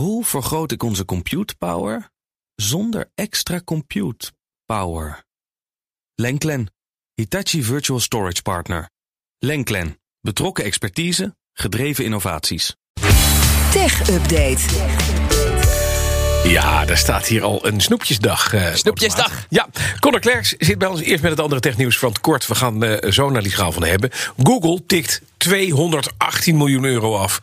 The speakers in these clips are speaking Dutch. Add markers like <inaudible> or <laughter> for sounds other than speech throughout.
Hoe vergroot ik onze compute power zonder extra compute power? Lenklen, Hitachi Virtual Storage Partner. Lenklen, betrokken expertise, gedreven innovaties. Tech Update. Ja, daar staat hier al een snoepjesdag. eh, Snoepjesdag. Ja, Conor Klerks zit bij ons eerst met het andere technieuws van het kort. We gaan eh, zo naar die schaal van hebben. Google tikt 218 miljoen euro af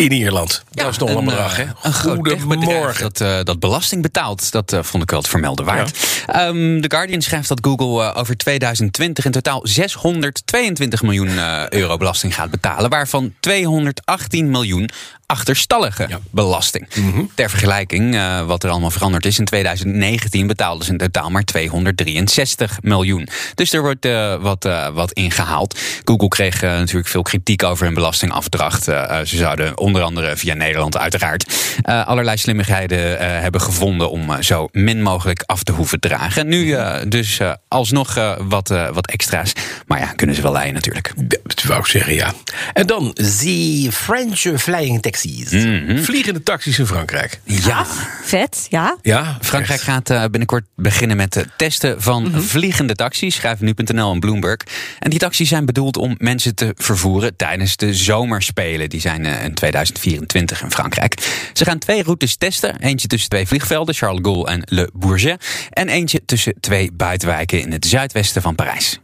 in Ierland. dat is nog wel een bedrag, hè? Een Goedemorgen. dat, eh, dat belasting betaalt. Dat eh, vond ik wel het vermelden waard. Ehm, The Guardian schrijft dat Google eh, over 2020 in totaal 622 miljoen eh, euro belasting gaat betalen. Waarvan 218 miljoen achterstallige belasting. Mhm. Ter vergelijking, eh, wat er allemaal veranderd is. In 2019 betaalden ze in totaal maar 263 miljoen. Dus er wordt eh, wat, eh, wat ingehaald. Google kreeg natuurlijk veel kritiek over hun belastingafdracht. Ze zouden onder andere via Nederland uiteraard allerlei slimmigheden hebben gevonden om zo min mogelijk af te hoeven dragen. Nu eh, dus alsnog wat, wat extra's. Maar ja, kunnen ze wel leiden natuurlijk. Dat wou ik zeggen, ja. En dan the French flying taxis. Vliegende taxis in Frankrijk. Ja, Vet, ja. Ja, Frankrijk echt. gaat eh, binnenkort beginnen met het testen van vliegende taxis, schrijven nu.nl en Bloomberg. En die taxis zijn bedoeld om mensen te vervoeren tijdens de zomerspelen. Die zijn eh, in 2024 in Frankrijk. Ze gaan twee routes testen. Eentje tussen twee vliegvelden, Charles de Gaulle en Le Bourget. En eentje tussen twee buitenwijken in het zuidwesten van Parijs.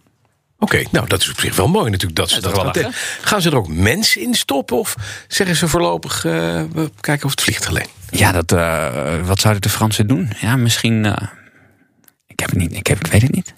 Oké, nou dat is op zich wel mooi natuurlijk dat ze Ja, dat wel testen. Gaan ze er ook mensen in stoppen of zeggen ze voorlopig eh, we kijken of het vliegt alleen? Ja, dat, eh, wat zouden de Fransen doen? Ja, misschien. eh, ik, heb het niet, ik, heb, ik weet het niet.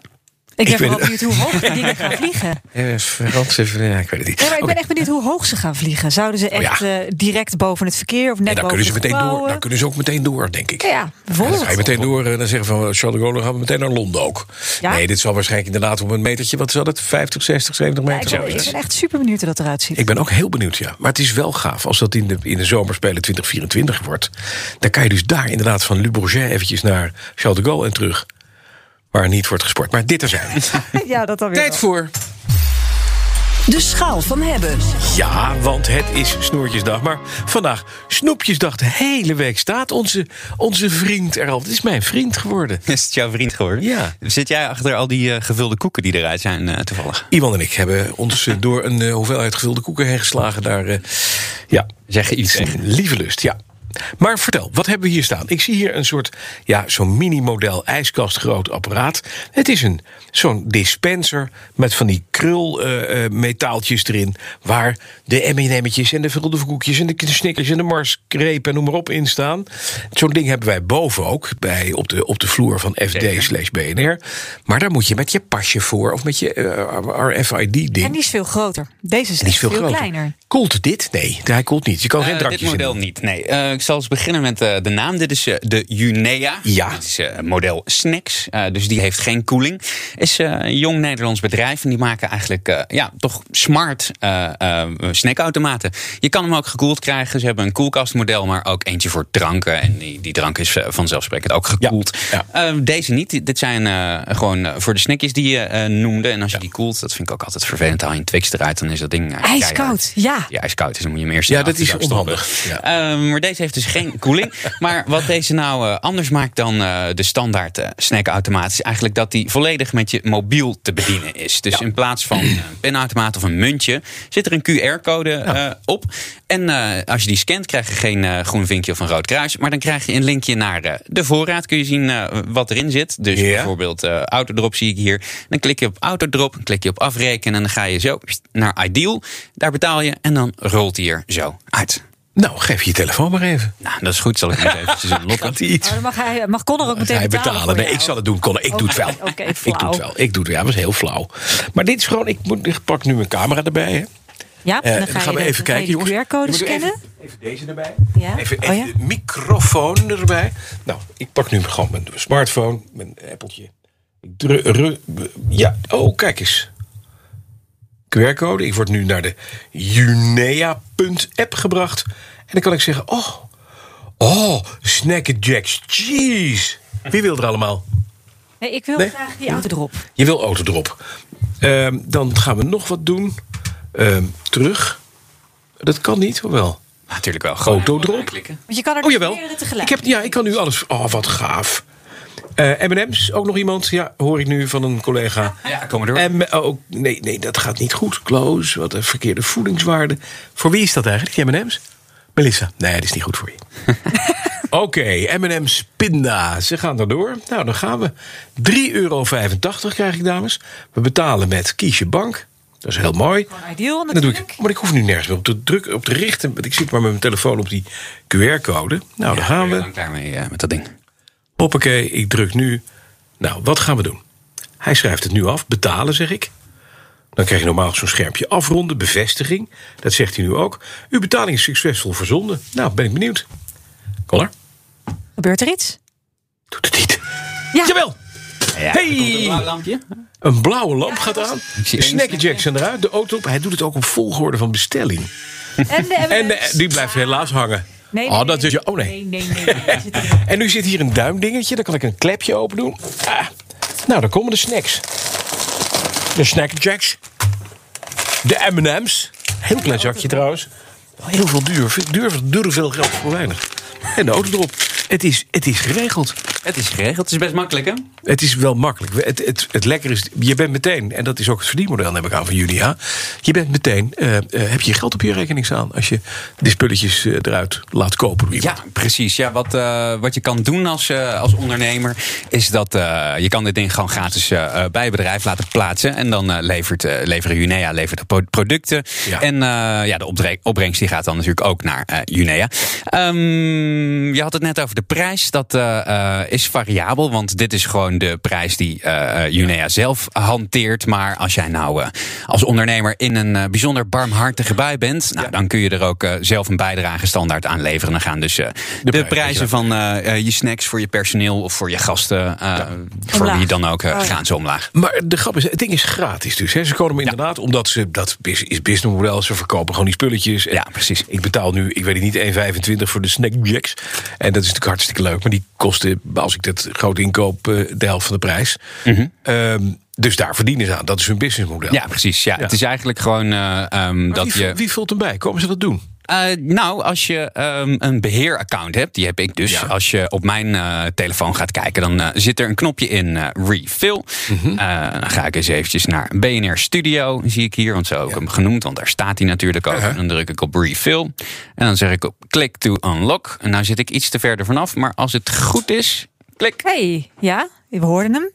Ik ben vooral het- benieuwd hoe hoog die dingen gaan <laughs> vliegen. Eh, Frans even, ja, ik weet het niet. Nee, maar ik ben echt benieuwd hoe hoog ze gaan vliegen. Zouden ze echt Oh ja. eh, direct boven het verkeer of net dan boven kunnen ze meteen door. gebouwen? Dan kunnen ze ook meteen door, denk ik. Ja, En dan bijvoorbeeld. ga je meteen door en dan zeggen van Charles de Gaulle gaan we meteen naar Londen ook. Ja? Nee, dit zal waarschijnlijk inderdaad op een metertje, wat zal het? 50, 60, 70 Ja, meter? ik, ben, ik ben echt super benieuwd hoe dat eruit ziet. Ik ben ook heel benieuwd, ja. Maar het is wel gaaf als dat in de, in de zomerspelen 2024 wordt. Dan kan je dus daar inderdaad van Le Bourget eventjes naar Charles de Gaulle en terug. Waar niet wordt gesport. Maar dit er zijn. <laughs> ja, dat dan weer Tijd wel. voor. De schaal van hebben. Ja, want het is Snoertjesdag. Maar vandaag Snoepjesdag. De hele week staat onze, onze vriend er al. Het is mijn vriend geworden. <laughs> Is het jouw vriend geworden? Ja. Zit jij achter al die eh, gevulde koeken die eruit zijn eh, toevallig? Iwan en ik hebben ons eh, door een eh, hoeveelheid gevulde koeken heen geslagen. Daar, eh, ja, Zeg je iets tegen? Lieve lust, ja. Maar vertel, wat hebben we hier staan? Ik zie hier een soort, ja, zo'n mini-model ijskastgroot apparaat. Het is een zo'n dispenser met van die krulmetaaltjes erin... waar de M&M'tjes en de vuldekoekjes en de snickers en de marskreep en noem maar op in staan. Zo'n ding hebben wij boven ook, bij, op, de, op de vloer van FD slash BNR. Maar daar moet je met je pasje voor of met je eh, RFID-ding. En die is veel groter. Deze is, veel, veel, kleiner. Koelt dit? Nee, hij koelt niet. Je kan geen Eh, drankjes dit model in. niet, nee. Eh, ik zal eens beginnen met eh, de naam. Dit is de Junea. Ja. Dit is model Snacks. Eh, dus die heeft geen koeling. Is eh, een jong Nederlands bedrijf. En die maken eigenlijk eh, ja, toch smart snackautomaten. Je kan hem ook gekoeld krijgen. Ze hebben een koelkastmodel, maar ook eentje voor dranken. En die, die drank is vanzelfsprekend ook gekoeld. Ja, Eh, deze niet. Dit zijn eh, gewoon voor de snackjes die je eh, noemde. En als je die koelt, dat vind ik ook altijd vervelend. Haal je een Twix eruit, dan is dat ding... eh, Ijskoud, keihard. Ja. Ja, ijskoud is. Dan moet je hem eerst Ja, dat is onhandig. Ja. Ehm, maar deze heeft dus geen koeling. <laughs> maar wat deze nou eh, anders maakt dan eh, de standaard eh, snackautomaat... is eigenlijk dat die volledig met je mobiel te bedienen is. Dus in plaats van een <clears throat> pinautomaat of een muntje... zit er een QR-code op. En als je die scant, krijg je geen groen vinkje of een rood kruis... maar dan krijg je een linkje naar de voorraad. Kun je zien wat erin zit. Dus Ja. bijvoorbeeld Autodrop zie ik hier. Dan klik je op Autodrop, dan klik je op afrekenen... en dan ga je zo naar Ideal. Daar betaal je en dan rolt hij er zo uit. Nou, geef je je telefoon maar even. Nou, dat is goed. Zal ik nog eventjes iets? Oh, dan mag, hij, mag Connor ook meteen Hij betalen. Nee, jou. ik zal het doen. Connor. ik doe het wel. Oké, ik doe het wel. Ik doe het. Ja, dat was heel flauw. Maar dit is gewoon. Ik, moet, ik pak nu mijn camera erbij. Hè. Ja, Eh, dan ga gaan we even kijken, de jongens. QR-code Je moet scannen. Even, even deze erbij. Ja. Even, Oh, even ja? de microfoon erbij. Nou, ik pak nu gewoon mijn smartphone, mijn. Ik ru- Ja, oh, kijk eens. QR-code. Ik word nu naar de Junea.app gebracht. En dan kan ik zeggen: Oh, oh, Snack Jacks cheese. Wie wil er allemaal? Nee, ik wil Nee? graag die auto erop. Je wil autodrop. Ehm dan gaan we nog wat doen. Ehm, terug. Dat kan niet, of wel? Natuurlijk wel. Autodrop. klikken. Want je kan er Oh dus jawel. meerdere tegelijk. Ik heb, ja, ik kan nu alles. Oh, wat gaaf. Eh, M&M's, ook nog iemand? Ja, hoor ik nu van een collega. Ja, kom maar door. En, oh, nee, nee, dat gaat niet goed. Close, wat een verkeerde voedingswaarde. Voor wie is dat eigenlijk, die M&M's? Melissa. Nee, dat is niet goed voor je. <laughs> Oké, M&M's Pinda. Ze gaan erdoor. Nou, dan gaan we. 3,85 euro krijg ik, dames. We betalen met Kiesje Bank. Dat is heel mooi. Ideal Dat doe natuurlijk. ik. Maar ik hoef nu nergens meer op te drukken, op te richten. Want ik zit maar met mijn telefoon op die QR-code. Nou, daar gaan Ik ben we. lang klaar mee eh, met dat ding. Hoppakee, ik druk nu. Nou, wat gaan we doen? Hij schrijft het nu af. Betalen, zeg ik. Dan krijg je normaal zo'n schermpje afronden, bevestiging. Dat zegt hij nu ook. Uw betaling is succesvol verzonden. Nou, ben ik benieuwd. Connor? Gebeurt er iets? Doet het niet. Ja. Jawel! Ja, Hey! een blauw lampje. Een blauwe lamp gaat aan. De één snackerjacks zijn eruit. De auto op. Hij doet het ook op volgorde van bestelling. En de En die blijft helaas hangen. Nee, oh, nee, dat nee, is je. Oh nee. <laughs> En nu zit hier een duimdingetje. Dan kan ik een klepje open doen. Ah. Nou, dan komen de snacks. De snackerjacks. De M&M's. Heel klein zakje trouwens. Heel veel duur. Duur, duur veel geld voor weinig. En de auto erop. Het is, het is geregeld. Het is geregeld. Het is best makkelijk, hè? Het is wel makkelijk. Het, het, het lekker is, je bent meteen, en dat is ook het verdienmodel, neem ik aan van Julia. Je bent meteen, eh, eh, heb je geld op je rekening staan als je die spulletjes eh, eruit laat kopen. Ja, precies. Ja, wat, wat je kan doen als, als ondernemer is dat je kan dit ding gewoon gratis bij je bedrijf laten plaatsen. En dan levert, leveren Junea levert de pro- producten. Ja. En ja, de opbrengst die gaat dan natuurlijk ook naar Junea. Ehm, je had het net over de prijs. Dat eh, eh, is variabel, want dit is gewoon de prijs die eh eh, Junea zelf hanteert. Maar als jij nou eh, als ondernemer in een bijzonder barmhartige bui bent, nou, dan kun je er ook zelf een bijdrage standaard aan leveren. Dan gaan dus eh, de, prijs, prijzen van je snacks voor je personeel of voor je gasten, voor Omlaag. wie dan ook, Oh, ja. gaan ze omlaag. Maar de grap is, het ding is gratis dus. Hè. Ze komen inderdaad, omdat ze, dat is businessmodel, ze verkopen gewoon die spulletjes. En Ja, precies. Ik betaal nu, ik weet het niet, 1,25 voor de snackjacks. En dat is natuurlijk hartstikke leuk. Maar die kosten, als ik dat groot inkoop, eh, de helft van de prijs. Ehm, dus daar verdienen ze aan. Dat is hun businessmodel. Ja, precies. Ja, Ja. Het is eigenlijk gewoon eh, ehm, dat wie, je. wie vult hem bij? Komen ze dat doen? Eh, nou, als je ehm, een beheeraccount hebt, die heb ik dus. Ja. Als je op mijn eh, telefoon gaat kijken, dan eh, zit er een knopje in eh, refill. Mhm. Eh, dan ga ik eens eventjes naar BNR Studio, zie ik hier, want zo heb ik hem genoemd, want daar staat hij natuurlijk ook. Uh-huh. Dan druk ik op refill en dan zeg ik op click to unlock. En nou zit ik iets te verder vanaf, maar als het goed is, klik. hey, ja, we hoorden hem.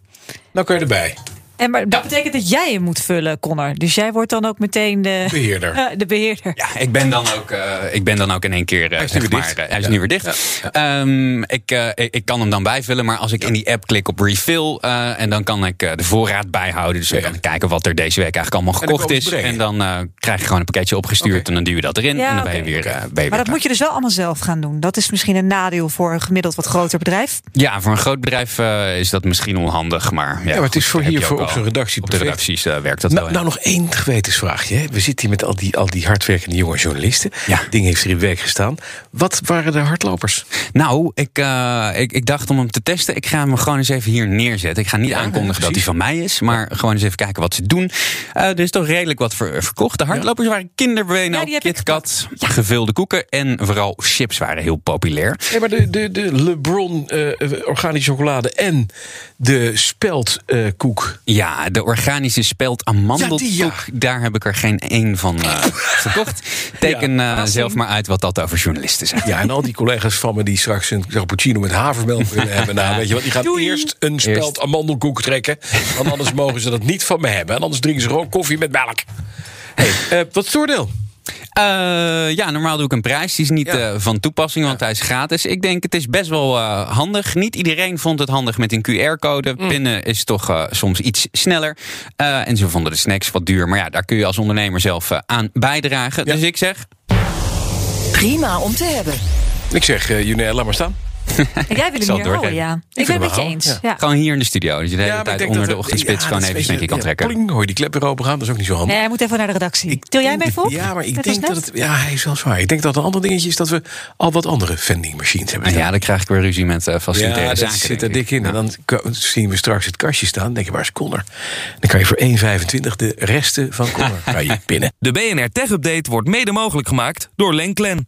Nou kan je erbij. En maar dat betekent dat jij hem moet vullen, Connor. Dus jij wordt dan ook meteen de Beheerder. <laughs> Ja, de beheerder. Ja, ik ben dan ook, eh, ik ben dan ook in één keer. eh, Hij is nu zeg weer maar, dicht. eh, hij is Ja. nu weer dicht. Ehm, ik, eh, ik, ik kan hem dan bijvullen, maar als ik in die app klik op refill. eh, en dan kan ik eh, de voorraad bijhouden. Dus dan kan ik kijken wat er deze week eigenlijk allemaal gekocht is. En dan eh, krijg je gewoon een pakketje opgestuurd. En dan duw je dat erin. Ja, en dan ben je weer. eh, ben je weer Maar dat klaar. moet je dus wel allemaal zelf gaan doen. Dat is misschien een nadeel voor een gemiddeld wat groter bedrijf. Ja, voor een groot bedrijf eh, is dat misschien onhandig. Maar, ja, Ja, maar het is voor hier voor op zo'n redactie Op de perfect. redacties eh, werkt dat Nou, wel. nou, nog één gewetensvraagje. Hè. We zitten hier met al die, al die hardwerkende jonge journalisten. Ja. Het ding heeft er in week gestaan. Wat waren de hardlopers? Nou, ik, eh, ik, ik dacht om hem te testen. Ik ga hem gewoon eens even hier neerzetten. Ik ga niet Ja, aankondigen nee, dat hij van mij is. Maar gewoon eens even kijken wat ze doen. Eh, er is toch redelijk wat ver- verkocht. De hardlopers waren kinderbenen, Ja, KitKat, gevulde koeken. En vooral chips waren heel populair. Nee, maar de, de, de LeBron eh, organische chocolade en de speldkoek. Ja, de organische speld amandelkoek. Ja, die, ja. Daar heb ik er geen één van eh, verkocht. <laughs> Teken eh, zelf maar uit wat dat over journalisten zijn. ja, en al die collega's van me die straks een cappuccino met havermelk willen <laughs> hebben. Nou, weet je wat, die gaan Doei. eerst een speld Eerst. amandelkoek trekken. Want anders mogen ze dat niet van me hebben. En anders drinken ze gewoon koffie met melk. Hey, eh, wat is het oordeel? Eh, ja, normaal doe ik een prijs. Die is niet Ja. eh, van toepassing, want hij is gratis. Ik denk het is best wel eh, handig. Niet iedereen vond het handig met een QR-code. Mm. Pinnen is toch soms iets sneller. Eh, en ze vonden de snacks wat duur. Maar ja, daar kun je als ondernemer zelf aan bijdragen. Ja. Dus ik zeg, Prima om te hebben. Ik zeg, eh Junair, laat maar staan. <laughs> En jij wil hem het hier houden, ja. Ik ben het met je eens. ja. Ja. gewoon hier in de studio. Dat je de hele tijd onder dat de ochtendspits ja, gewoon even beetje- kan trekken. Ja, pling, hoor je die klep weer open gaan, dat is ook niet zo handig. Nee, hij moet even naar de redactie. Ik Til jij mee vol? Ja, maar ik denk dat het. Ja, hij is wel zwaar. Ik denk dat een ander dingetje is dat we al wat andere vending machines hebben. En staan. ja, dan krijg ik weer ruzie met uh, Ja, facilitaire dat zaken. zit er dik in. En dan zien we straks het kastje staan. Dan denk je, waar is Connor? Dan kan je voor 1,25 de resten van Connor <laughs> kan je pinnen. De BNR Tech Update wordt mede mogelijk gemaakt door Lenklen.